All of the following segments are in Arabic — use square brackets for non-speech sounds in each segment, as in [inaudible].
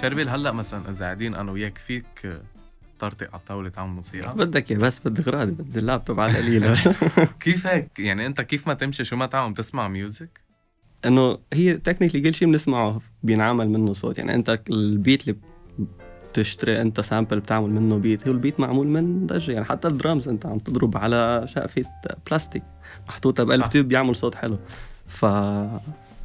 شربيل هلأ مثلا إذا قاعدين أنا وياك فيك طرطق على الطاولة تعمل موسيقى. بدك يا بس بدي غراضي بدي اللابتوب على القليل. [laughs] [laughs] كيف هيك؟ يعني أنت كيف ما تمشي شو ما تعمل بتسمع music؟ إنه هي technically كل شيء بنسمعه بينعمل منه صوت. يعني أنت ال beat اللي بتشتري أنت sample بتعمل منه beat هو ال beat معمول من ضجه يعني حتى الدرامز أنت عم تضرب على شقفة بلاستيك محطوطة بقلب tube بيعمل صوت حلو. ف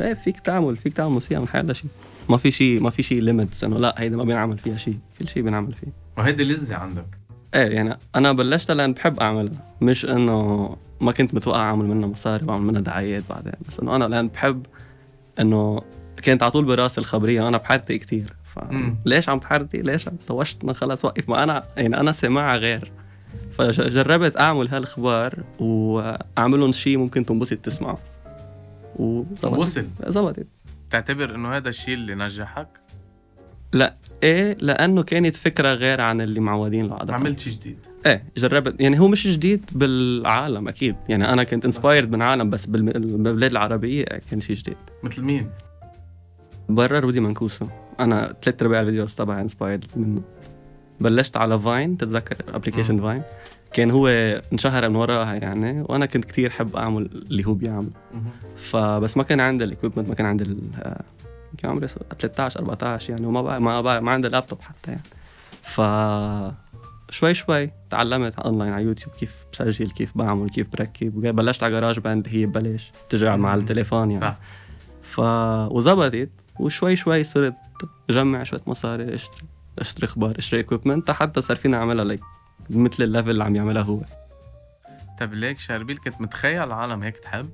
إيه فيك تعمل فيك تعمل موسيقى من حيلا شيء. ما في شيء ما في شيء ليميتس إنه لا هيدا ما بينعمل فيها شيء. كل شيء بينعمل فيه. وهيدي لذة عندك. إيه يعني أنا بلشتها لأن بحب أعملها. مش إنه ما كنت متوقع أعمل منها مصاري وأعمل منها دعايات بعدين. بس إنه أنا لأن بحب إنه كانت على طول براسي الخبرية. أنا بحرتي كثير فليش عم تحرتي؟ ليش عم طوشت؟ خلص وقف. ما أنا يعني أنا سماعة غير. فجربت أعمل هالاخبار وأعملهم شيء ممكن تنبسط تسمعه. وزبطت وصل زبطت. تعتبر إنه هذا الشيء اللي نجحك؟ لا إيه لأنه كانت فكرة غير عن اللي معودين له عاده عملت شيء جديد؟ إيه جربت يعني هو مش جديد بالعالم أكيد. يعني أنا كنت inspired من عالم بس بالبلاد العربية كان شيء جديد. مثل مين؟ برا Rudy Mancuso أنا ثلاث ارباع ال videos تبعي inspired منه. بلشت على Vine تتذكر application Vine كان هو انشهر من وراها يعني وأنا كنت كثير أحب أعمل اللي هو بيعمل. فبس ما كان عندي ال equipment ما كان عندي كان عمري 13 14 يعني وما بقى ما بقى ما عندي لابتوب حتى يعني. ف شوي شوي تعلمت اونلاين على يوتيوب كيف بسجل كيف بعمل كيف بركب. بلشت على GarageBand هي ببلاش بتجي مع التليفون يعني. صح. ف وزبطت وشوي شوي صرت جمع شوية مصاري اشتري أشتري أخبار أشتري equipment حتى صار فينا أعملها لك مثل ال level اللي عم يعملها هو. طيب ليك شربيل كنت متخيل العالم هيك تحب؟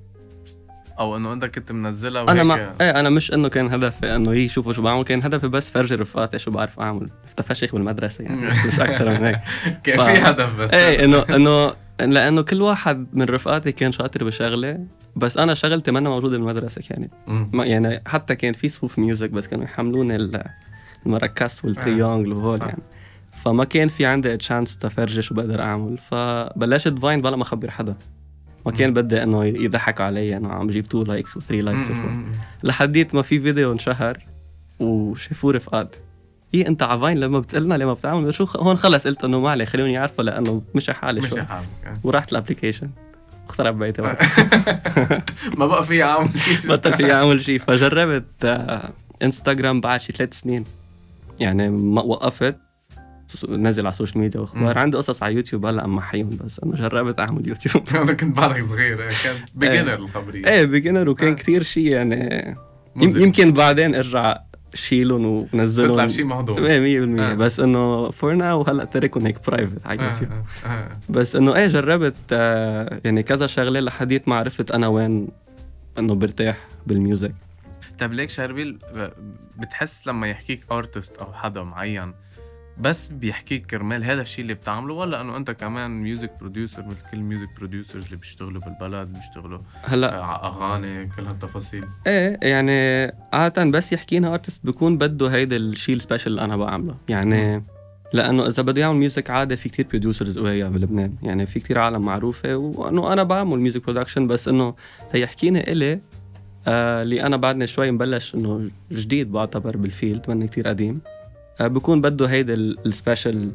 أو إنه إنت كنت منزلها وهيك أنا ما إيه أنا مش إنه كان هدفي إنه هي يشوفوا شو بعمل كان هدفي بس فرجي رفقاتي شو بعرف أعمل. فشيخ بالمدرسة يعني مش أكثر من هيك. [laughs] كان ف... في هدف بس. إيه إنه إنه لأنه كل واحد من رفقاتي كان شاطر بشغلة بس أنا شغلتي منا موجودة بالمدرسة كانت. يعني حتى كان في صفوف music بس كانوا يحملوني ال maracas وال triangle وهول يعني. فما كان في عندي chance تفرجي شو بقدر أعمل. فبلشت Vine بلا ما أخبر حدا. ما كان بدي إنه يضحك علي إنه عم بجيب 2 likes و 3 likes لحديت ما في فيديو انشهر وشافوه رفقاتي إيه أنت على Vine لما بتقلنا لما بتعمل شو هون خلص قلت إنه ما عليه خلوني يعرفوا لأنه مش حالي مش حالك ورحت ال application اخترب بيتي [laughs] ما بقى في أعمل شيء [laughs] بطل في أعمل شيء فجربت انستغرام بعد شي ثلاث سنين. يعني ما وقفت. نزل على ال social media وأخبار. عندي قصص على يوتيوب هلا أما حيهم بس. انه جربت أعمل يوتيوب. [laughs] أنا كنت بعدك صغير إيه، كان [laughs] بيجنر الخبرية. إيه بيجنر وكان كثير شيء يعني يمكن بعدين ارجع شيلهم ونزلهم. تطلع بشيء مهضوم. 100% آه. بس إنه for now هلا تركهم هيك private على يوتيوب. آه. آه. بس إنه إيه جربت آه يعني كذا شغلة لحديت ما عرفت أنا وين إنه برتاح بال music. طيب ليك شربيل بتحس لما يحكيك artist أو حدا معين بس بيحكيك كرمال هذا الشيء اللي بتعمله ولا إنه أنت كمان music producer مثل كل ال music producers اللي بيشتغلوا بالبلد بيشتغلوا هلأ على أغاني كل هالتفاصيل؟ إيه يعني عادة بس يحكينا artist بيكون بده هيدا الشيء ال special اللي أنا بعمله. يعني م. لأنه إذا بده يعمل music عادي في كتير producers قوية بلبنان يعني في كتير عالم معروفة وإنه أنا بعمل music production بس إنه هيحكيني إلي آه اللي أنا بعدني شوي مبلش إنه جديد بعتبر بال field ماني كتير قديم. آه، بكون بده هيدا ال special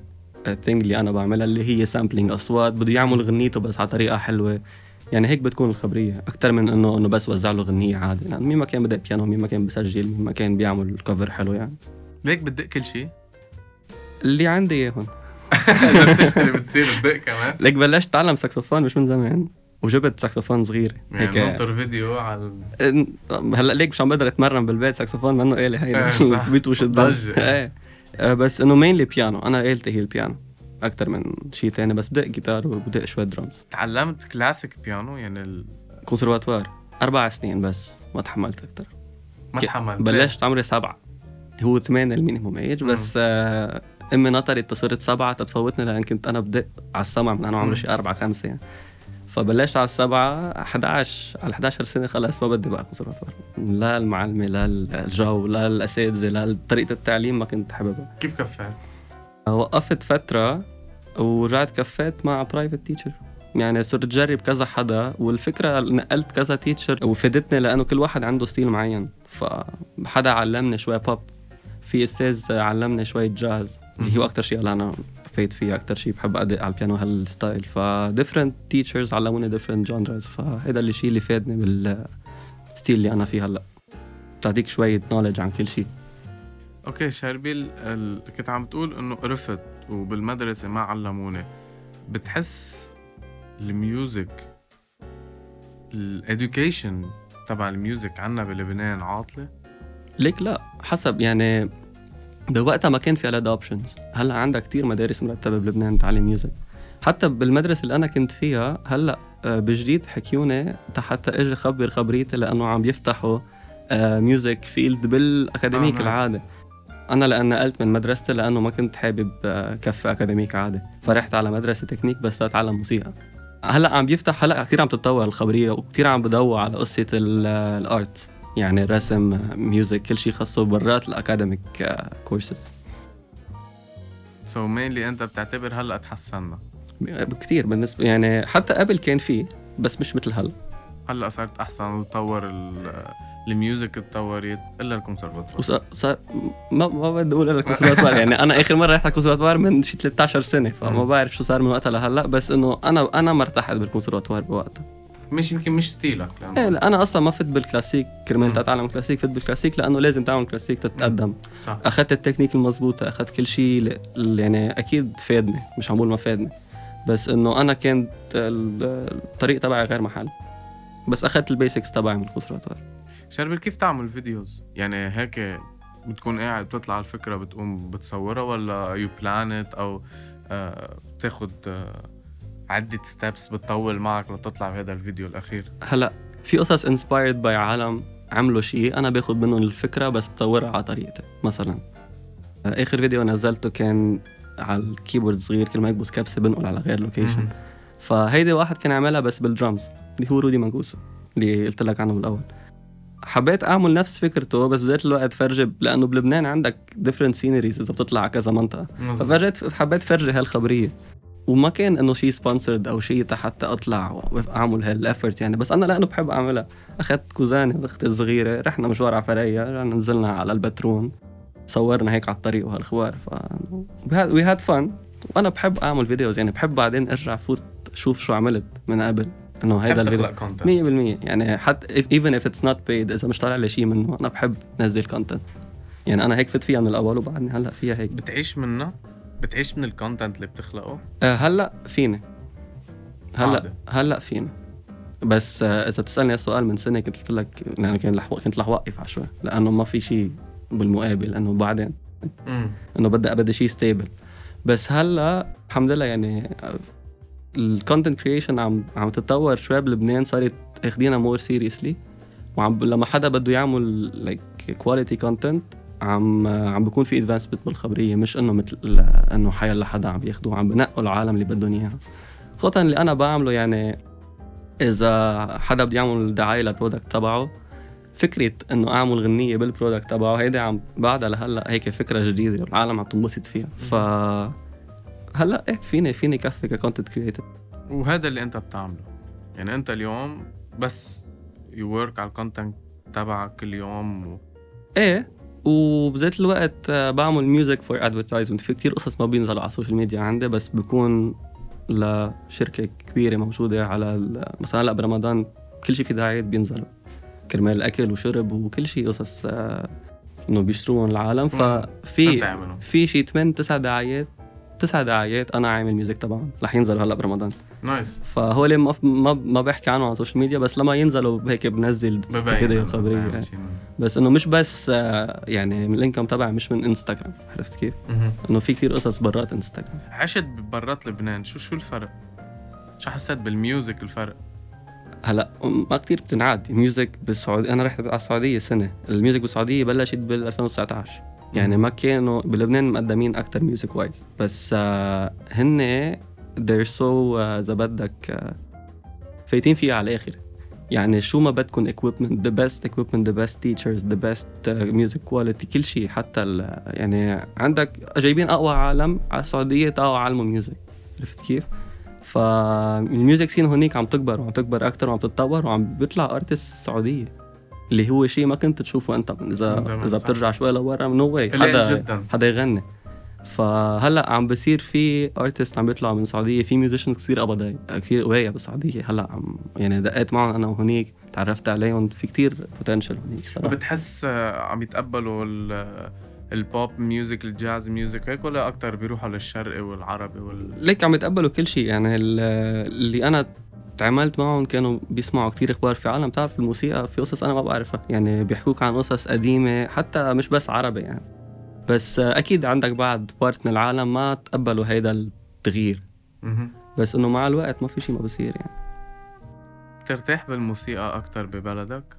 thing اللي أنا بعملها اللي هي sampling أصوات بده يعمل غنيته بس على طريقة حلوة. يعني هيك بتكون الخبرية أكثر من إنه إنه بس وزع له غنية عادي. يعني مين ما كان بده بيانو مين ما كان بسجل مين ما كان بيعمل cover حلو يعني. ليك بتدق كل شيء اللي عندي إياهم. [laughs] إذا بتشتري بتصير تدق كمان. ليك بلشت أتعلم ساكسوفون مش من زمان وجبت ساكسوفون صغير. يعني هيك. ننطر فيديو على هلأ ليك مش عم بقدر أتمرن بالبيت ساكسوفون منه آلة هي بيت وش إيه. آه، [laughs] بس إنه mainly بيانو أنا آلتي هي البيانو أكثر من شيء ثاني بس بدق جيتار وبدق شوية درامز تعلمت classic piano يعني ال... كونسرفاتوار أربع سنين بس ما تحملت أكثر ما تحملت. بلشت عمري سبعة. هو ثمانية ال minimum age بس آه إمي نطرت صرت سبعة تتفوتني لأن كنت أنا بدق على السمع من أنا عمري شي أربعة خمسة يعني. فبلشت على السبعة 11 على 11 سنة خلص ما بدي بقى كونسرفاتوار لا المعلمة لا الجو لا الأساتذة لا طريقة التعليم ما كنت حاببها. كيف كفيت؟ وقفت فترة ورجعت كفيت مع private teacher يعني صرت جرب كذا حدا والفكرة نقلت كذا teacher وفادتني لأنه كل واحد عنده style معين. فحدا علمني شوي بوب في أستاذ علمني شوية جاز اللي هو أكثر شيء أنا فايت فيه أكثر شيء بحب أدق على البيانو هال style. ف different teachers علموني different genres فهذا الشيء اللي فادني بال style اللي أنا فيه هلأ. بتعطيك شوية knowledge عن كل شيء أوكي شربيل ال... كنت عم تقول إنه قرفت وبالمدرسة ما علموني. بتحس ال music ال education تبع ال music عنا بلبنان عاطلة؟ ليك لا حسب يعني بوقتها ما كان في هالقد options هلا عندك كتير مدارس مرتبة بلبنان تعلم music حتى بالمدرسة اللي أنا كنت فيها هلأ آه، بجديد حكيوني حتى أجي خبر خبريتي لأنه عم يفتحوا music field بال academic آه، آه. العادي أنا لأن نقلت من مدرستي لأنه ما كنت حابب آه، كفي academic عادي فرحت على مدرسة تكنيك بس لاتعلم موسيقى. هلأ عم بيفتح هلأ كثير عم تتطور الخبرية وكثير عم بدور على قصة ال- ال art يعني رسم music كل شيء خاصه برات ال academic courses so so mainly أنت بتعتبر هلأ تحسنا بكثير بالنسبة يعني حتى قبل كان في بس مش مثل هلأ. هلأ صارت أحسن وتطور ال- music تطورت إلا الكونسرفاتوار. وصار صار ما ما بدي أقول لك كونسرفاتوار يعني أنا آخر مرة رحت على الكونسرفاتوار من شي 13 سنة فما. بعرف شو صار من وقتها لهلأ. بس إنه أنا أنا ما ارتحت بالكونسرفاتوار بوقتها. مش يمكن مش style ك لأنه إيه لا أنا أصلا ما فت بالكلاسيك كرمال. تتعلم كلاسيك فت بالكلاسيك لأنه لازم تعمل كلاسيك تتقدم. صح. أخذت التكنيك المضبوطه أخذت كل شيء يعني أكيد فادني مش عم بقول ما فادني بس إنه أنا كانت ال- الطريق تبعي غير محل. بس أخذت ال basics تبعي من الكونسرفاتوار. شربل كيف تعمل videos؟ يعني هيك بتكون قاعد بتطلع الفكرة بتقوم بتصورها ولا you plan it أو آه بتاخد آه عدة steps بتطول معك لتطلع بهذا الفيديو الأخير. هلا في قصص inspired by عالم عملوا شيء أنا باخذ منهم الفكرة بس بطورها على طريقتي. مثلا آخر فيديو نزلته كان على ال keyboard صغير كل ما يكبس كبسة بنقل على غير location. فهيدي واحد كان عملها بس بالدرامز اللي هو رودي مانجوسو اللي قلت لك عنه بالأول. حبيت أعمل نفس فكرته بس ذات الوقت فرجي لأنه بلبنان عندك different sceneries إذا بتطلع على كذا منطقة. ففرجت حبيت فرجي هالخبرية. وما كان إنه شيء sponsored أو شيء حتى أطلع وأعمل هال effort يعني. بس أنا لأنه بحب أعملها. أخذت كوزاني واختي الصغيره رحنا مشوار على فريا رحنا نزلنا على البترون صورنا هيك على الطريق وهالأخبار. ف we had fun وأنا بحب أعمل videos يعني. بحب بعدين أرجع فوت شوف شو عملت من قبل. إنه هيدا الفيديو. تخلق content 100% يعني حتى even if it's not paid إذا مش طالع لي شيء منه أنا بحب نزل content يعني أنا هيك فت فيها من الأول وبعدني هلأ فيها هيك. بتعيش منها؟ بتعيش من ال content اللي بتخلقه؟ أه هلأ فيني. هلأ. هلأ فيني. بس آه، إذا بتسألني السؤال من سنة كنت قلت لك يعني كان رح كنت رح وقف على شوي لأنه ما في شيء بالمقابل انه بعدين إنه بدي بدي شيء stable بس هلأ الحمد لله يعني ال content creation عم عم تتطور شوي بلبنان صارت اخذينها more seriously وعم لما حدا بده يعمل like quality content عم عم بيكون في advancement بالخبرية مش إنه مثل إنه حيلا حدا عم ياخذوه عم بنقوا العالم اللي بدهم إياها. خاصة اللي أنا بعمله يعني إذا حدا بده يعمل دعاية لل product تبعه فكرة إنه أعمل غنية بال product تبعه هيدي عم بعدها لهلأ هيك فكرة جديدة والعالم عم تنبسط فيها. ف هلأ إيه فيني فيني كفي ك content creator وهذا اللي أنت بتعمله. يعني أنت اليوم بس you work على ال content تبعك كل يوم و... إيه وبذات الوقت بعمل music for advertisement في كتير قصص ما بينزلوا على ال social media عندي بس بكون لشركة كبيرة موجودة على مثلا هلا برمضان كل شيء في دعايات بينزلوا. كرمال أكل وشرب وكل شيء قصص آه، إنه بيشتروهم العالم. ففي في شي 8 9 دعايات تسع دعايات أنا عامل music تبعهم رح ينزلوا هلأ برمضان nice فهول ما ما ما بحكي عنهم على ال social media بس لما ينزلوا هيك بنزل فيديو خبرية شي. بس إنه مش بس آه، يعني ال income تبعي مش من انستغرام عرفت كيف؟ إنه في كتير قصص برات انستغرام عشت برات لبنان شو شو الفرق؟ شو حسيت بال music الفرق؟ هلأ ما كتير بتنعاد music بالسعوديه أنا رحت على السعودية سنة ال music بالسعودية بلشت بال 2019 يعني ما كانوا بلبنان مقدمين أكثر music wise بس آه هن they're so آه، إذا بدك آه، فايتين فيها على الآخر. يعني شو ما بدكم equipment the best equipment the best teachers the best music quality كل شيء حتى ال- يعني عندك جايبين أقوى عالم على السعودية تعالوا علموا music عرفت كيف؟ فال music scene هونيك عم تكبر وعم تكبر أكثر وعم تتطور وعم بيطلع artist سعودية. اللي هو شيء ما كنت تشوفه أنت. اذا إذا. بترجع شوي لورا نو واي حدا جدا. حدا يغني. فهلأ عم بصير في artist عم بيطلعوا من السعودية في musician كثير قبضاي كثير قوية بالسعودية. هلأ عم يعني دقيت معهم أنا وهنيك تعرفت عليهم في كثير potential هنيك صراحة. وبتحس آه، عم يتقبلوا ال- ال pop music ال jazz music هيك ولا أكثر بيروحوا للشرقي والعربي وال ليك عم يتقبلوا كل شيء. يعني ال- اللي أنا تعاملت معهم كانوا بيسمعوا كتير أخبار في عالم تعرف الموسيقى في قصص أنا ما بعرفها. يعني بيحكوك عن قصص قديمة حتى مش بس عربي يعني. بس أكيد عندك بعد بارت من العالم ما تقبلوا هيدا التغيير. بس إنه مع الوقت ما في شيء ما بصير يعني. بترتاح بالموسيقى أكثر ببلدك؟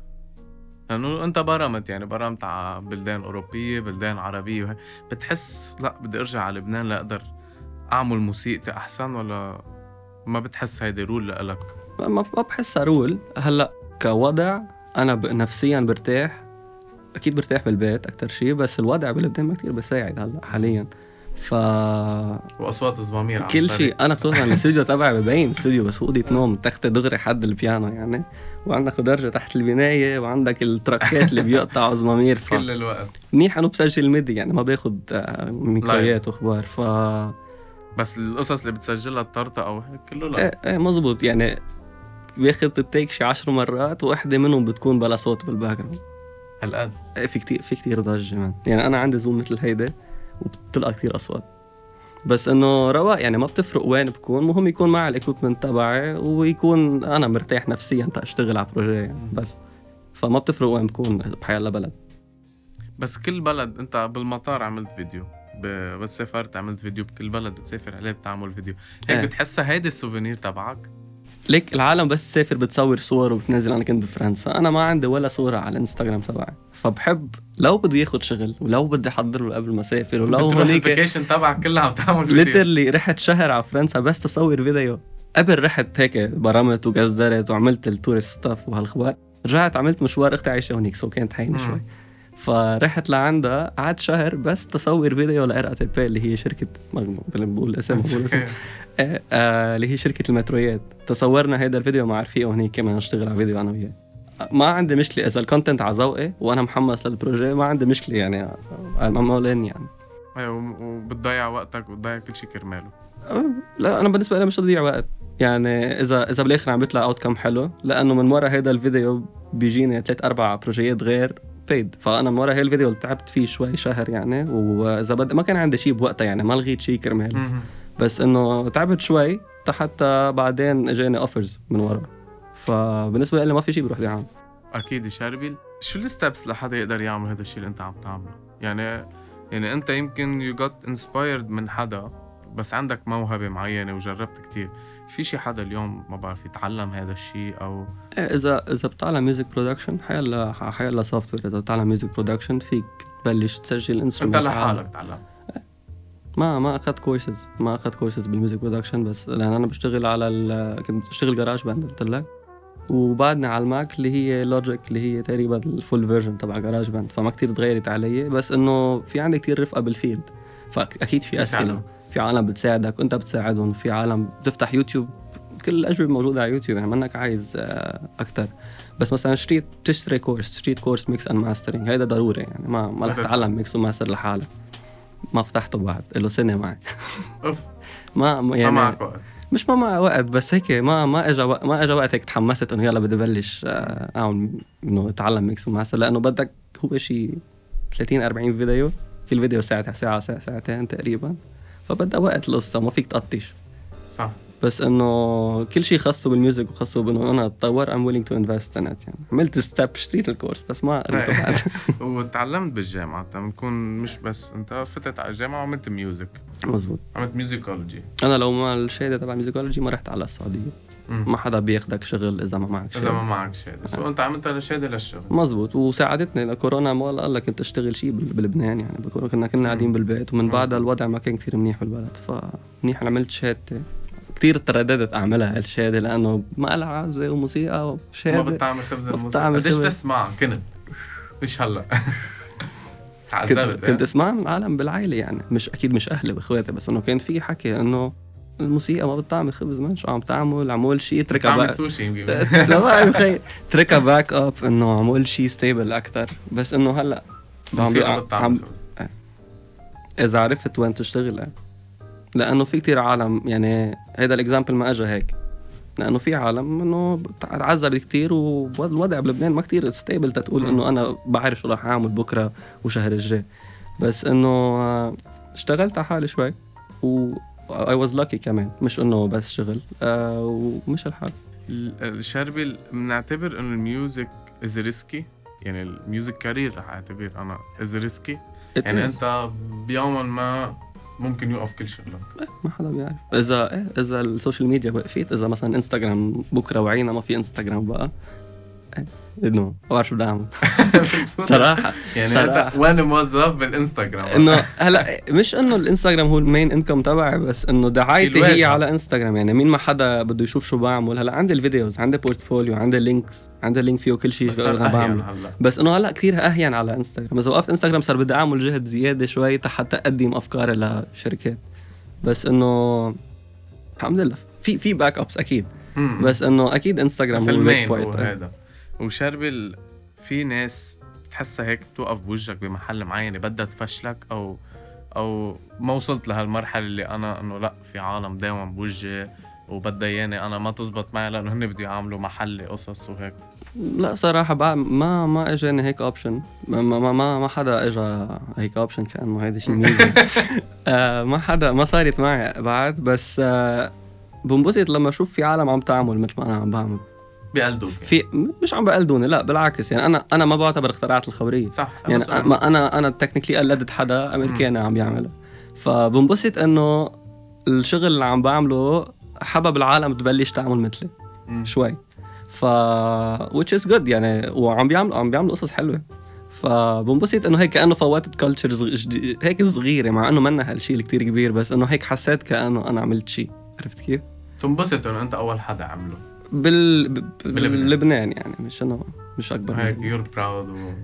لأنه أنت برمت يعني برمت على بلدان أوروبية بلدان عربية. وهيك بتحس لا بدي أرجع على لبنان لأقدر أعمل موسيقتي أحسن ولا ما بتحس هيدي rule لإلك؟ ما بحسها rule. هلأ كوضع أنا نفسيا برتاح. أكيد برتاح بالبيت أكثر شيء بس الوضع بلبنان ما كثير بيساعد هلأ حاليا. ف وأصوات الزمامير كل. شيء أنا خصوصا [laughs] الاستوديو تبعي ببين استوديو بس اوضه نوم تختي دغري حد البيانو يعني. وعندك خضرجي تحت البناية وعندك ال trucks اللي بيقطعوا زمامير. ف كل الوقت. منيح إنه بسجل MIDI يعني ما باخذ آه، ميكرويات وأخبار. ف بس القصص اللي بتسجلها الطرطة أو هيك كله لا. إيه إيه مزبوط يعني باخذ ال take شي عشر مرات واحدة منهم بتكون بلا صوت بال background هالقد. إيه في كتير في كتير ضجة مان يعني أنا عندي Zoom مثل هيدا وبتطلع كتير أصوات. بس إنه رواق يعني ما بتفرق وين بكون مهم يكون معي ال equipment تبعي ويكون أنا مرتاح نفسيا تاشتغل على projet يعني بس. فما بتفرق وين بكون بحيالله بلد بس كل بلد أنت بالمطار عملت فيديو بس سافرت عملت فيديو بكل بلد بتسافر عليه بتعمل فيديو. هيك إيه. بتحسها هيدي ال souvenir تبعك؟ ليك العالم بس تسافر بتصور صور وبتنزل. أنا كنت بفرنسا. أنا ما عندي ولا صورة على الإنستغرام تبعي. فبحب لو بدي ياخد شغل ولو بدي أحضر له قبل ما أسافر ولو هونيك ال vacation تبعك كلها عم تعمل فيديو. literally رحت شهر على فرنسا بس تصور فيديو. قبل رحت هيك برمت وقزدرت وعملت ال tourist stuff وهالخبار رجعت عملت مشوار. أختي عايشة هونيك so كانت هينه. شوي. فرحت لعندها قعدت شهر بس تصور فيديو ل RATP اللي هي شركة ما بقول اسم [laughs] بقول اسم. [laughs] آه، آه، اللي هي شركة المتروييات. تصورنا هيدا الفيديو مع رفيقه هنيك كمان نشتغل على فيديو أنا وياه. ما عندي مشكلة إذا ال content على ذوقي وأنا محمس لل projet ما عندي مشكلة يعني أنا مولين يعني. وم- وبتضيع وقتك وبتضيع كل شيء كرماله. أه، لا أنا بالنسبة لي مش تضييع وقت. يعني اذا إذا بالآخر عم بيطلع outcome حلو لأنه من ورا هيدا الفيديو بيجيني ثلاث أربع projeيات غير paid فأنا من ورا هي الفيديو اللي تعبت فيه شوي شهر يعني وإذا بد... ما كان عندي شيء بوقتها يعني ما لغيت شيء كرمال. بس إنه تعبت شوي حتى بعدين إجاني offers من ورا. فبالنسبة لي ما في شيء بروح دعم. أكيد شربل شو ال steps لحدا يقدر يعمل هذا الشيء اللي أنت عم تعمله؟ يعني يعني أنت يمكن you got inspired من حدا بس عندك موهبة معينة وجربت كتير. في شي حدا اليوم ما بعرف يتعلم هذا الشيء أو إذا إذا بتعلم music production حيلا حيلا software إذا بتعلم music production فيك تبلش تسجل أنت instruments لحالك تعلم ما ما أخذت كورسز ما أخذت courses بال music production بس لأن أنا بشتغل على ال... كنت بشتغل GarageBand قلت لك. وبعدني على ال Mac اللي هي Logic اللي هي تقريبا ال full version تبع GarageBand فما كتير تغيرت علي. بس إنه في عندي كتير رفقة بال field فأكيد في أسئلة. في عالم بتساعدك وأنت بتساعدهم في عالم بتفتح يوتيوب كل الأجوبة موجودة على يوتيوب يعني منك عايز أكثر بس مثلا اشتريت بتشتري course اشتريت course mix and mastering هيدا ضروري يعني ما ما رح تتعلم mix و master لحالك. ما فتحته بعد له سنه معي أوف. ما ما ما يعني معك وقت. مش ما معي وقت بس هيك ما ما اجى ما اجى وقت هيك تحمست إنه يلا بدي بلش آه، اعمل إنه أتعلم mix و master لأنه بدك هو شيء 30 40 فيديو كل فيديو ساعة ساعة ساعتين تقريبا. فبدها وقت القصة ما فيك تقطش. صح. بس إنه كل شيء خاصه بال music وخاصه بإنه أنا أتطور willing to invest in it يعني. عملت step اشتريت ال course بس ما [laughs] قريته بعد. [laughs] وتعلمت بالجامعة لما تكون مش بس أنت فتت على الجامعة وعملت music مزبوط عملت musicology أنا لو ما الشهادة تبع musicology ما رحت على السعودية. ما حدا بياخدك شغل إذا ما معك إذا ما معك شهاده so أنت عملتها لشهاده للشغل. مزبوط. وساعدتني لكورونا ما قال لك أنت اشتغل شيء بلبنان يعني. بكورونا كنا كنا قاعدين بالبيت ومن بعدها الوضع ما كان كثير منيح بالبلد. فمنيح عملت شهادتي. كثير ترددت أعملها هالشهاده لأنه ما لها عازة وموسيقى ما وشهادة. بتعمل خبز ما الموسيقى. قديش. بتسمع؟ كنت. مش هلا. كنت [laughs] تعذبت كنت أسمع من عالم بالعائلة يعني. مش أكيد مش أهلي واخواتي بس إنه كان في حكي إنه الموسيقى ما بتطعمي خبز man شو عم تعمل؟ عمول شيء اتركها بقى so شي يمكن لا ما [laughs] اتركها back up إنه عمول شيء stable أكثر بس إنه هلأ عم موسيقى عم بتطعم خبز إذا عرفت وين تشتغل يعني. لأنه في كتير عالم يعني هيدا ال example ما اجى هيك. لأنه في عالم إنه تعذبت كتير والوضع بلبنان ما كتير stable تقول مم. انه أنا بعرف شو رح أعمل بكرة وشهر الجاي. بس إنه آه، اشتغلت على حالي شوي و I was lucky كمان. مش إنه بس شغل. آه ومش الحال. ال- شربل بنعتبر إنه ال music is risky يعني ال music career رح أعتبر أنا is risky يعني is. أنت بيوم ما ممكن يوقف كل شغلك. ما حدا بيعرف. إذا إيه إذا ال social media وقفت إذا مثلا إنستغرام بكرة وعينا ما في إنستغرام بقى. إنه ما بعرف شو بدي أعمل. [laughs] صراحة. يعني صراحة. وين موظف بالإنستغرام؟ إنه هلا مش إنه الإنستغرام هو ال main income تبعي بس إنه دعايتي هي. على إنستغرام. يعني مين ما حدا بده يشوف شو بعمل هلا عندي ال videos عندي portfolio عندي ال links عندي ال link فيه كل شيء بس أنا بعمله. بس إنه هلا كثير أهين على إنستغرام. اذا وقفت إنستغرام صار بدي أعمل جهد زيادة شوي حتى أقدم أفكاري لشركات. بس إنه الحمد لله. في في back ups أكيد. بس إنه أكيد إنستغرام بس هو ال main هو هذا وشربل في ناس بتحسها هيك توقف بوجهك بمحل معين بدها تفشلك أو أو ما وصلت لهالمرحلة اللي أنا إنه لأ في عالم داوم بوجهي وبدها إياني أنا ما تزبط معي لأنه هن بده يعملوا محلي قصص وهيك. لأ صراحة بقى ما ما اجاني هيك option ما ما ما, ما حدا اجى هيك option كأنه هيدا شيء ميزة. [laughs] آه ما حدا ما صارت معي بعد بس آه بنبسط لما أشوف في عالم عم تعمل مثل ما أنا عم بعمل. بيقلدوك في مش عم بقلدوني لا بالعكس يعني أنا أنا ما بعتبر اخترعت الخبرية. صح يعني أنا- أنا أنا technically قلدت حدا أمريكاني عم يعملها فبنبسط إنه الشغل اللي عم بعمله حبب العالم تبلش تعمل مثلي. شوي. ف which is good يعني وعم بيعملوا عم بيعملوا قصص حلوة. فبنبسط إنه هيك كأنه فوتت culture هيك صغيرة مع إنه منا هالشيء كتير كبير بس إنه هيك حسيت كأنه أنا عملت شيء عرفت كيف؟ تنبسط إنه أنت أول حدا عمله. بال... بلبنان. يعني مش انه مش أكبر هيك you're proud.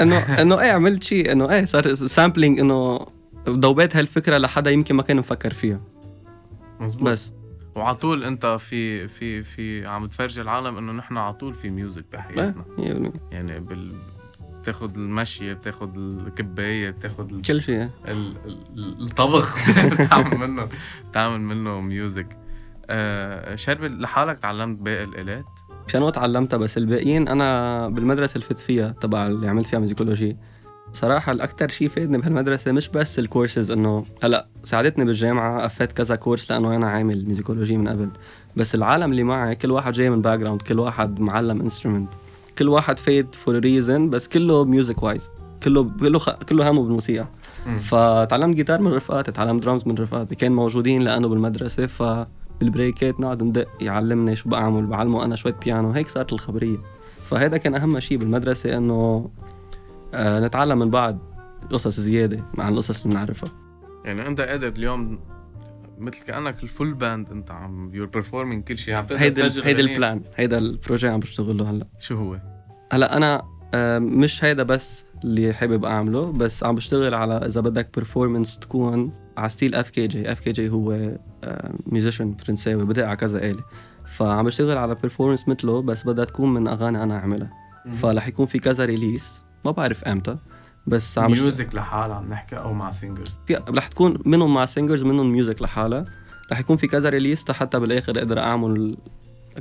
انه [laughs] إنه إيه عملت شيء إنه إيه صار sampling إنه ضويت هالفكرة لحدا يمكن ما كان مفكر فيها. مزبوط بس. وعلى طول أنت في في في عم تفرجي العالم إنه نحن على طول في music بحياتنا. 100% يعني بال بتاخد المشية بتاخد الكباية بتاخد ال... كل شيء. ال... ال... الطبخ. [laughs] بتعمل منه بتعمل منه music آه شربل لحالك تعلمت باقي الآلات؟ بيانو تعلمتها بس الباقيين أنا بالمدرسة اللي فت فيها تبع اللي عملت فيها musicology. صراحة الأكثر شيء فادني بهالمدرسة مش بس الكورسز إنه هلأ ساعدتني بالجامعة أفات كذا course لأنه أنا عامل musicology من قبل. بس العالم اللي معي كل واحد جاي من background كل واحد معلم instrument كل واحد فايت for reason بس كله music wise كله كله خ... كله همه بالموسيقى. فتعلمت جيتار من رفقاتي تعلمت درامز من رفقاتي. كان موجودين لأنه بالمدرسة فبالبريكات نقعد ندق يعلمني شو بعمل بعلمه أنا شوية بيانو هيك صارت الخبرية فهذا كان أهم شيء بالمدرسة إنه آه نتعلم من بعض قصص زيادة مع القصص اللي بنعرفها يعني أنت قادر اليوم مثل كأنك ال full band أنت عم you're performing كل شيء عم هيدا تسجل هيدا. ال plan هيدا ال projet عم بشتغل له هلأ شو هو؟ هلأ أنا آه، مش هيدا بس اللي حابب أعمله بس عم بشتغل على إذا بدك performance تكون على style FKJ FKJ هو musician فرنساوي بدأ على كذا آلة. فعم بشتغل على performance مثله بس بدها تكون من أغاني أنا أعملها. فرح يكون في كذا release ما بعرف إمتى بس عم music لحالها عم نحكي أو مع singers رح تكون منهم مع singers منهم music لحالها. رح يكون في كذا release حتى بالآخر أقدر أعمل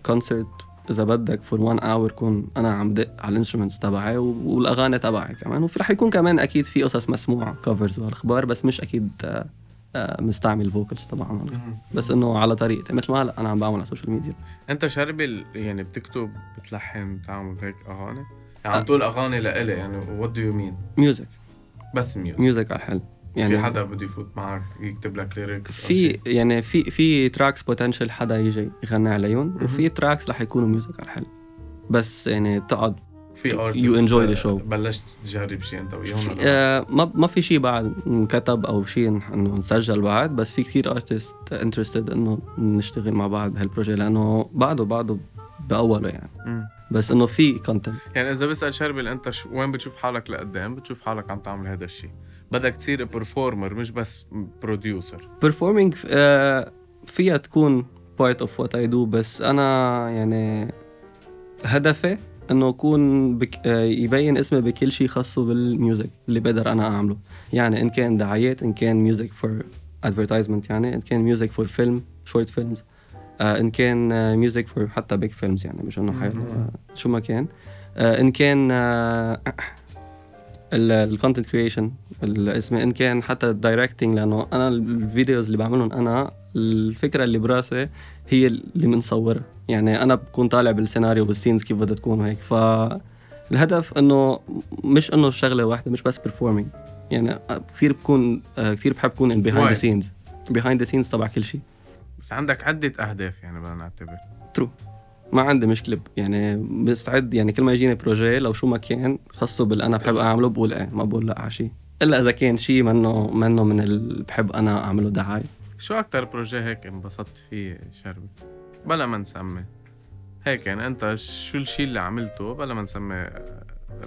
concert إذا بدك for 1 hour كون أنا عم دق على ال instruments تبعي والأغاني تبعي كمان. وفي رح يكون كمان أكيد في قصص مسموعة covers والاخبار بس مش أكيد آه، آه، مستعمل ال vocals طبعا. بس إنه على طريقتي مثل ما هلا أنا عم بعمل على ال social media أنت شربل يعني بتكتب بتلحن بتعمل هيك أغاني؟ يعني عم تقول أغاني لإلي يعني what do you mean music بس music music على الحل. يعني في حدا بده يفوت معك يكتب لك lyrics في يعني في في tracks potential حدا يجي يغني عليهم. وفي tracks رح يكونوا music على الحل. بس يعني تقعد في artists، enjoy the آه، show. بلشت تجرب شيء أنت وياهم؟ آه ما ما في شيء بعد انكتب أو شيء إنه نسجل بعد بس في كتير artists interested إنه نشتغل مع بعض بهال projet لأنه بعده بعده بأوله يعني مم. بس إنه في content يعني إذا بسأل شربل انت شو وين بتشوف حالك لقدام بتشوف حالك عم تعمل هذا الشيء بدك تصير performer مش بس producer performing آه فيها تكون part of what I do بس أنا يعني هدفي إنه اكون big آه، يبين اسمي بكل شيء خاصه بال music اللي بقدر أنا أعمله. يعني إن كان دعايات إن كان music for advertisement يعني إن كان music for film short films إن كان music for حتى big films يعني مش إنه حي... آه، شو ما كان. آه، إن كان ال content creation اسمه إن كان حتى ال directing لأنه أنا ال videos اللي بعملهم أنا الفكرة اللي براسي هي اللي بنصورها يعني أنا بكون طالع بالسيناريو بال scenes كيف بدها تكون وهيك. فالهدف إنه مش إنه شغلة واحدة مش بس performing يعني كثير بكون كثير بحب كون ال behind the. scenes behind the scenes تبع كل شيء. بس عندك عدة أهداف يعني بدنا نعتبر. ما عندي مشكلة. يعني بستعد يعني كل ما يجيني projet لو شو ما كان خاصه باللي أنا بحب أعمله بقول إيه ما بقول لأ على شيء. إلا إذا كان شيء منه منه من اللي بحب أنا أعمله دعايه شو أكتر projet هيك انبسطت فيه شربل؟ بلا ما نسمي هيك يعني أنت شو الشيء اللي عملته بلا ما نسمي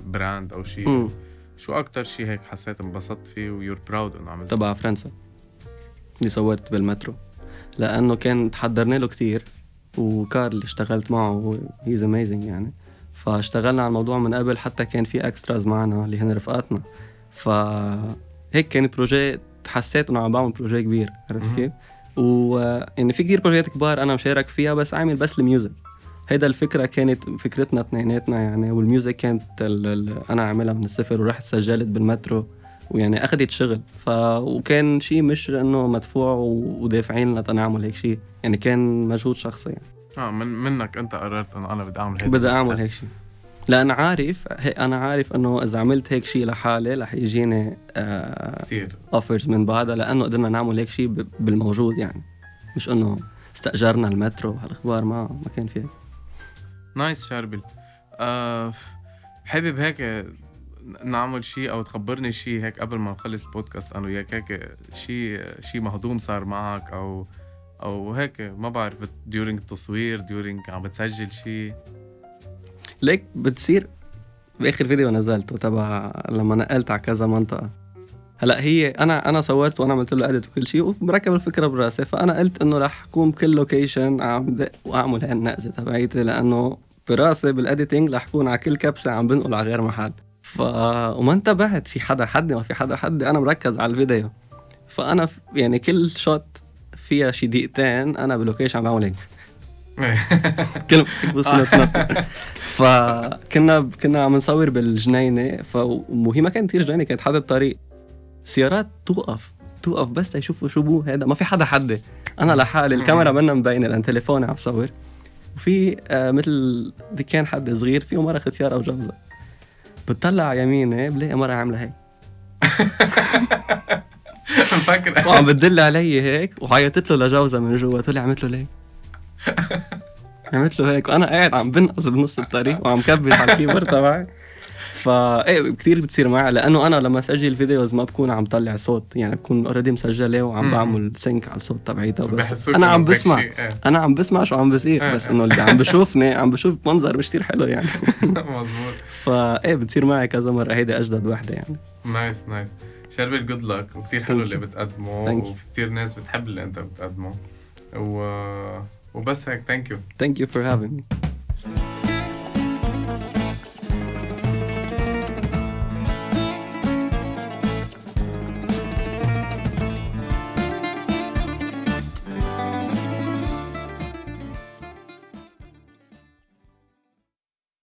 brand أو شيء. شو أكتر شيء هيك حسيت انبسطت فيه و you're proud إنه عملته؟ تبع فرنسا اللي صورت بالمترو لأنه كان تحضرنا له كتير وكار اللي اشتغلت معه he's amazing يعني فاشتغلنا على الموضوع من قبل حتى كان في extras معنا اللي هن رفقاتنا فهيك كان projet حسيت إنه عم بعمل projet كبير عرفت. كيف؟ ويعني في كتير بروجيات كبار أنا مشارك فيها بس عامل بس ال music هيدا الفكرة كانت فكرتنا اثنيناتنا يعني وال music كانت ال ال أنا عاملها من الصفر ورحت سجلت بالمترو ويعني أخذت شغل ف وكان شيء مش إنه مدفوع ودافعين لنا هيك شيء يعني كان مجهود شخصي يعني. آه من منك أنت قررت إنه أنا بدي أعمل هيك بدي أعمل هيك شيء لأن عارف. أنا عارف إنه إذا عملت هيك شيء لحالي رح يجيني كثير offers من بعدها لأنه قدرنا نعمل هيك شيء بالموجود يعني. مش إنه استأجرنا المترو هالاخبار ما ما كان في هيك. nice شربل آه حابب هيك نعمل شيء أو تخبرني شيء هيك قبل ما نخلص البودكاست أنا وياك هيك شيء شيء مهضوم صار معك أو أو هيك ما بعرف during التصوير during عم بتسجل شيء ليك بتصير؟ بآخر فيديو نزلته تبع لما نقلت على كذا منطقة. هلأ هي أنا أنا صورت وأنا عملت له edit وكل شيء ومركب الفكرة براسي فأنا قلت إنه رح اكون بكل location عم دق وأعمل هاي النقزه تبعيتي لأنه براسي بال editing رح أكون على كل كبسه عم بنقل على غير محل. ف وما انتبهت في حدا حدي ما في حدا حدي أنا مركز على الفيديو. فأنا. يعني كل shot فيها شي دقيقتين أنا ب location عم بعمل هيك. [laughs] كل [laughs] وصلتنا [laughs] فكنا كنا عم نصور بالجنينة ف وهي ما كانت كثير جنينة كانت حد الطريق سيارات توقف توقف بس تشوفوا شو بو هذا ما في حدا حدي. أنا لحالي الكاميرا منا مبينة لأن تليفوني عم صور. وفي آه مثل دكان حد صغير فيه مرة ختياره وجوزه بتطلع يميني بلاقي مرة عاملة هيك. مفكر وعم بتدل علي هيك وعيطت له لجوزها من جوا لي عملت له ليه؟ [laughs] عملت له هيك وأنا قاعد عم بنقص بنص الطريق وعم كبس على ال keyboard تبعي فا إيه كثير بتصير معي لأنه أنا لما اسجل videos ما بكون عم طلع صوت يعني بكون already مسجلة وعم. بعمل sync على الصوت تبعيتها بس أنا عم بسمع. إيه. أنا عم بسمع شو عم بصير إيه. بس إنه اللي عم بشوفني عم بشوف منظر مش كثير حلو يعني [laughs] مزبوط فا إيه بتصير معي كذا مرة هيدي أجدد وحدة يعني nice nice شربل good luck وكتير حلو اللي. بتقدمه. وفي كتير ناس بتحب اللي أنت بتقدمه و... وبس هيك ثانك يو Thank you for having me